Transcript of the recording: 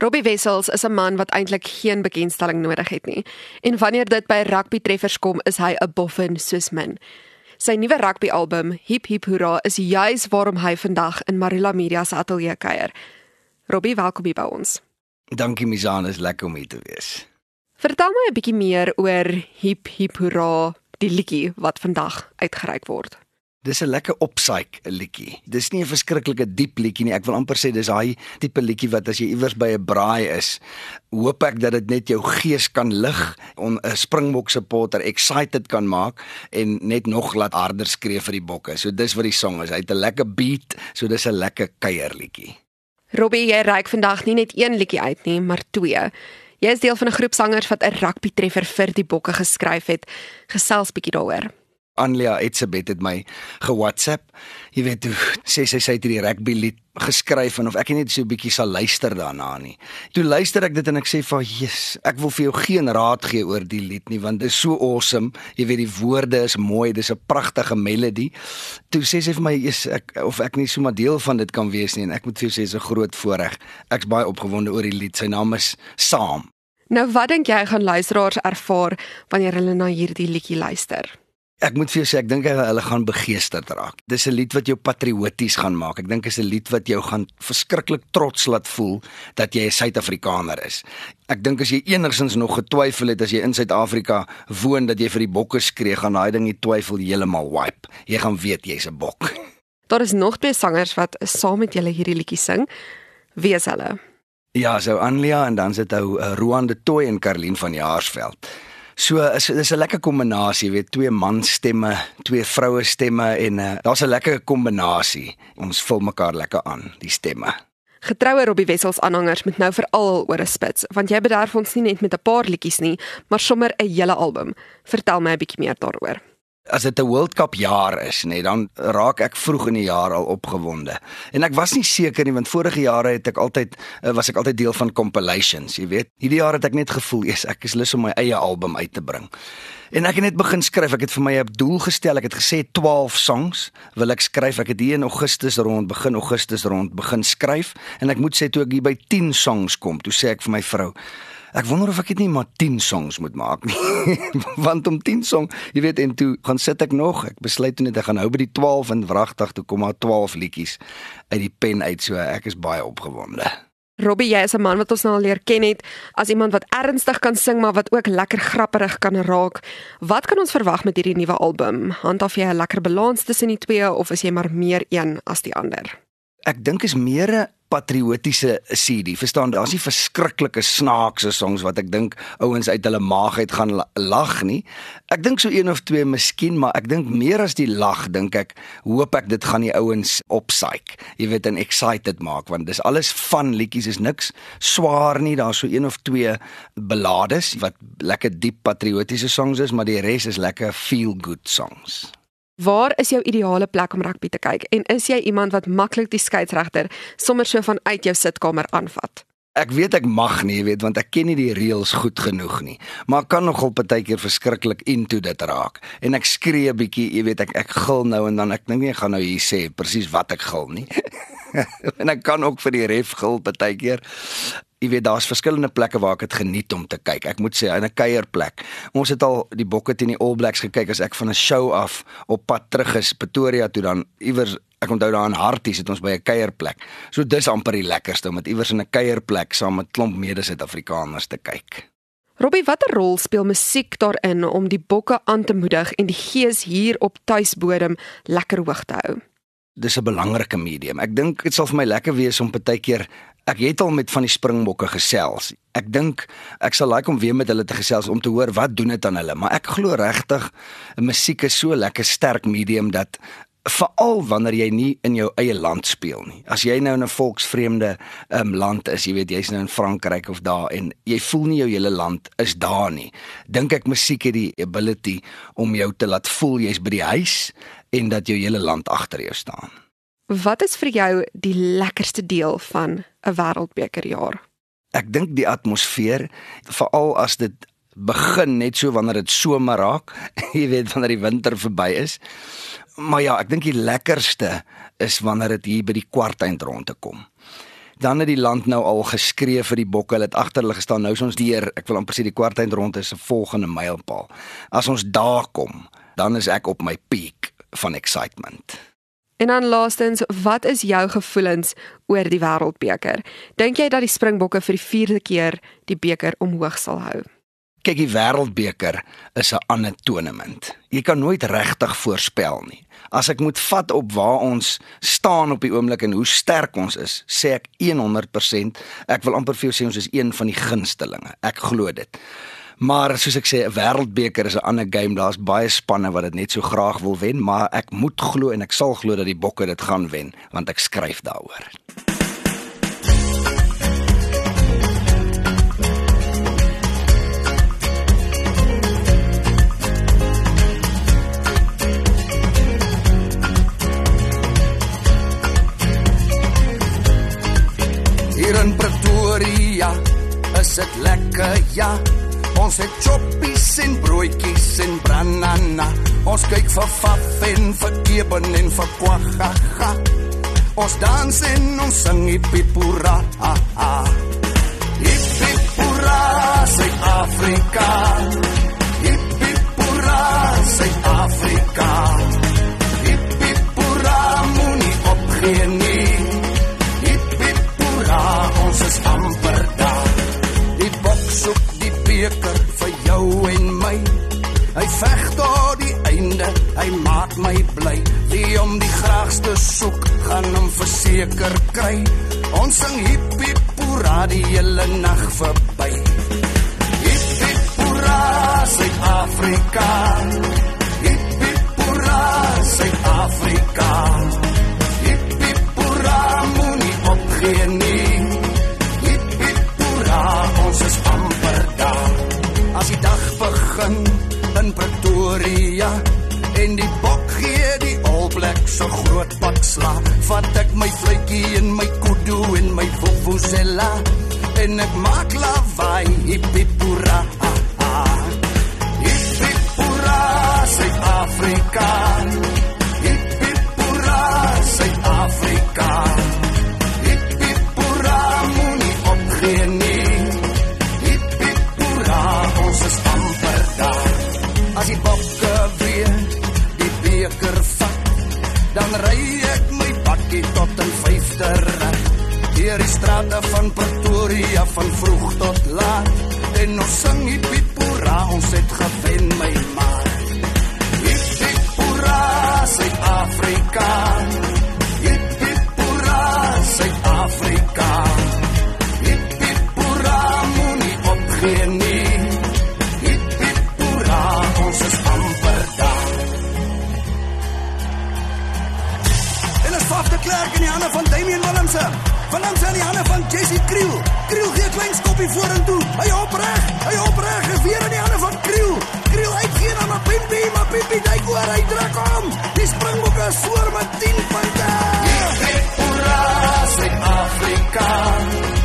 Robbie Wessels is 'n man wat eintlik geen bekendstelling nodig het nie. En wanneer dit by rugby treffers kom, is hy 'n boffin soos min. Sy nuwe rugby album, Hip Hip Hurra, is juis waarom hy vandag in Marula Media se ateljee kuier. Robbie, welkom hier by ons. Dankie Mizan, is lekker om hier te wees. Vertel my 'n bietjie meer oor Hip Hip Hurra, die liedjie wat vandag uitgereik word. Dis 'n lekker opsyk liedjie. Dis nie 'n verskriklike diep liedjie nie. Ek wil amper sê dis daai tipe liedjie wat as jy iewers by 'n braai is, hoop ek dat dit net jou gees kan lig om 'n Springbok supporter excited kan maak en net nog laat harder skree vir die bokke. So dis wat die song is. Hy het 'n lekker beat, so dis 'n lekker kuierliedjie. Robbie, jy reik vandag nie net een liedjie uit nie, maar twee. Jy is deel van 'n groep sangers wat 'n rugby treffer vir die bokke geskryf het. Gesels bietjie daaroor. Anlia Etsebet het my ge-WhatsApp. Jy weet hoe sê sy sy het hierdie rugby lied geskryf en of ek net so 'n bietjie sal luister daarna nie. Toe luister ek dit en ek sê vir Jesus, ek wil vir jou geen raad gee oor die lied nie want dit is so awesome. Jy weet die woorde is mooi, dis 'n pragtige melodie. Toe sê sy vir my, Jesus, ek of ek nie sommer deel van dit kan wees nie en ek moet vir jou sê dis 'n groot voorreg. Ek's baie opgewonde oor die lied. Sy naam is Saam. Nou wat dink jy gaan luisteraars ervaar wanneer hulle na hierdie liedjie luister? Ek moet vir jou sê ek dink hulle gaan begeesterd raak. Dis 'n lied wat jou patrioties gaan maak. Ek dink is 'n lied wat jou gaan verskriklik trots laat voel dat jy 'n Suid-Afrikaner is. Ek dink as jy enigsins nog getwyfel het as jy in Suid-Afrika woon dat jy vir die bokke skree, gaan daai ding die twyfel heeltemal wipe. Jy gaan weet jy's 'n bok. Daar is nog twee sangers wat saam met julle hierdie liedjie sing. Wie is hulle? Ja, so Anlia en dan sit ou uh, Roan de Tooi en Karlien van Jaarsveld. So is dis 'n lekker kombinasie, weet twee manstemme, twee vroue stemme en uh, daar's 'n lekker kombinasie. Ons vul mekaar lekker aan, die stemme. Getroue Robbie Wessels aanhangers moet nou veral oor 'n spits, want jy bederf ons nie net met 'n paar liedjies nie, maar sommer 'n hele album. Vertel my 'n bietjie meer daaroor as dit 'n World Cup jaar is, nê, nee, dan raak ek vroeg in die jaar al opgewonde. En ek was nie seker nie want vorige jare het ek altyd eh, was ek altyd deel van compilations, jy weet. Hierdie jaar het ek net gevoel, "Eers ek is lus om my eie album uit te bring." En ek het net begin skryf. Ek het vir my 'n doel gestel. Ek het gesê 12 songs wil ek skryf. Ek het hier in Augustus rond begin Augustus rond begin skryf en ek moet sê toe ek hier by 10 songs kom, toe sê ek vir my vrou, Ek wonder of ek dit nie maar 10 songs moet maak nie. Want om 10 song, jy weet en toe gaan sit ek nog. Ek besluit toe net ek gaan hou by die 12 en wragtig toe kom maar 12 liedjies uit die pen uit so ek is baie opgewonde. Robbie, jy is 'n man wat ons nou al leer ken het as iemand wat ernstig kan sing maar wat ook lekker grapperig kan raak. Wat kan ons verwag met hierdie nuwe album? Handhaaf jy 'n lekker balans tussen die twee of is jy maar meer een as die ander? Ek dink is meer 'n patriotiese CD. Verstaan, daar's nie verskriklike snaakse songs wat ek dink ouens uit hulle maag uit gaan lag nie. Ek dink so een of twee miskien, maar ek dink meer as die lag dink ek hoop ek dit gaan die ouens opsyk. Jy weet en excited maak want dis alles van liedjies is niks swaar nie. Daar's so een of twee ballades wat lekker diep patriotiese songs is, maar die res is lekker feel good songs. Waar is jou ideale plek om rugby te kyk en is jy iemand wat maklik die skeieregter sommer so van uit jou sitkamer aanvat? Ek weet ek mag nie, weet want ek ken nie die reëls goed genoeg nie. Maar kan nogal partykeer verskriklik into dit raak. En ek skree 'n bietjie, jy weet ek ek gil nou en dan ek dink nie ek gaan nou hier sê presies wat ek gil nie. en ek kan ook vir die ref gil partykeer jy weet daar's verskillende plekke waar ek dit geniet om te kyk. Ek moet sê in 'n kuierplek. Ons het al die Bokke teen die All Blacks gekyk as ek van 'n show af op pad terug is Pretoria toe dan iewers ek onthou daar in Harties het ons by 'n kuierplek. So dis amper die lekkerste om dit iewers in 'n kuierplek saam met klomp mede-Suid-Afrikaners te kyk. Robbie, watter rol speel musiek daarin om die bokke aan te moedig en die gees hier op tuisbodem lekker hoog te hou? Dis 'n belangrike medium. Ek dink dit sal vir my lekker wees om baie keer Ek het al met van die springbokke gesels. Ek dink ek sal like om weer met hulle te gesels om te hoor wat doen dit aan hulle, maar ek glo regtig musiek is so lekker sterk medium dat veral wanneer jy nie in jou eie land speel nie. As jy nou in 'n volksvreemde um, land is, jy weet jy's nou in Frankryk of daar en jy voel nie jou hele land is daar nie. Dink ek musiek het die ability om jou te laat voel jy's by die huis en dat jou hele land agter jou staan. Wat is vir jou die lekkerste deel van 'n wêreldbekerjaar? Ek dink die atmosfeer, veral as dit begin net so wanneer dit somer raak, jy weet wanneer die winter verby is. Maar ja, ek dink die lekkerste is wanneer dit hier by die kwarteind rond te kom. dan het die land nou al geskree vir die bokke. Hulle het agter hulle gestaan. Nou is ons deur. Ek wil amper sê die kwarteind rond is 'n volgende mylpaal. As ons daar kom, dan is ek op my peak van excitement. En dan laastens, wat is jou gevoelens oor die Wêreldbeker? Dink jy dat die Springbokke vir die 4de keer die beker omhoog sal hou? Kyk, die Wêreldbeker is 'n ander tournament. Jy kan nooit regtig voorspel nie. As ek moet vat op waar ons staan op die oomblik en hoe sterk ons is, sê ek 100%, ek wil amper vir jou sê ons is een van die gunstelinge. Ek glo dit. Maar soos ek sê, 'n wêreldbeker is 'n ander game. Daar's baie spanne wat dit net so graag wil wen, maar ek moet glo en ek sal glo dat die Bokke dit gaan wen, want ek skryf daaroor. Hier in Pretoria is dit lekker ja Ons het choppies en broodjies en banana. Ons kyk vir faf en vir keben en vir kwagga. Ons dans en ons sing hipipura. Hipipura, Suid-Afrika. Hipipura, Suid-Afrika. Hipipura, moenie opgee nie. Hipipura, ons is amper daar. Die bok soek beker vir jou en my. Hy veg tot die einde, hy maak my bly. Wie om die graagste soek, gaan hom verseker kry. Ons sing hip hip hoera die hele nag verby. Hip hip hoera, Suid-Afrika. In Pretoria en die bok gee die All Blacks so groot pak sla, vat ek my fluitjie en my kudu en my vuvuzela en ek maak lawaai hip hip hoera. Hip hip hoera, Suid-Afrika. Dan ry ek my bakkie tot in vyfde rad. Deur die strate van Pretoria van vroeg tot laat. En ons sing hip hip hoera, ons het gewen my maat. Hip hip hoera, Suid-Afrika. Pels aan die hande van Jesse Kriel. Kriel gee 'n klein skoppie vorentoe. Hy hop reg. Hy hop reg. Weer aan die hande van Kriel. Kriel uitgee na Mapimpi. Mapimpi duik oor. Hy druk hom. Die Springbokke scoor met 10 punte. Hurra Suid-Afrika.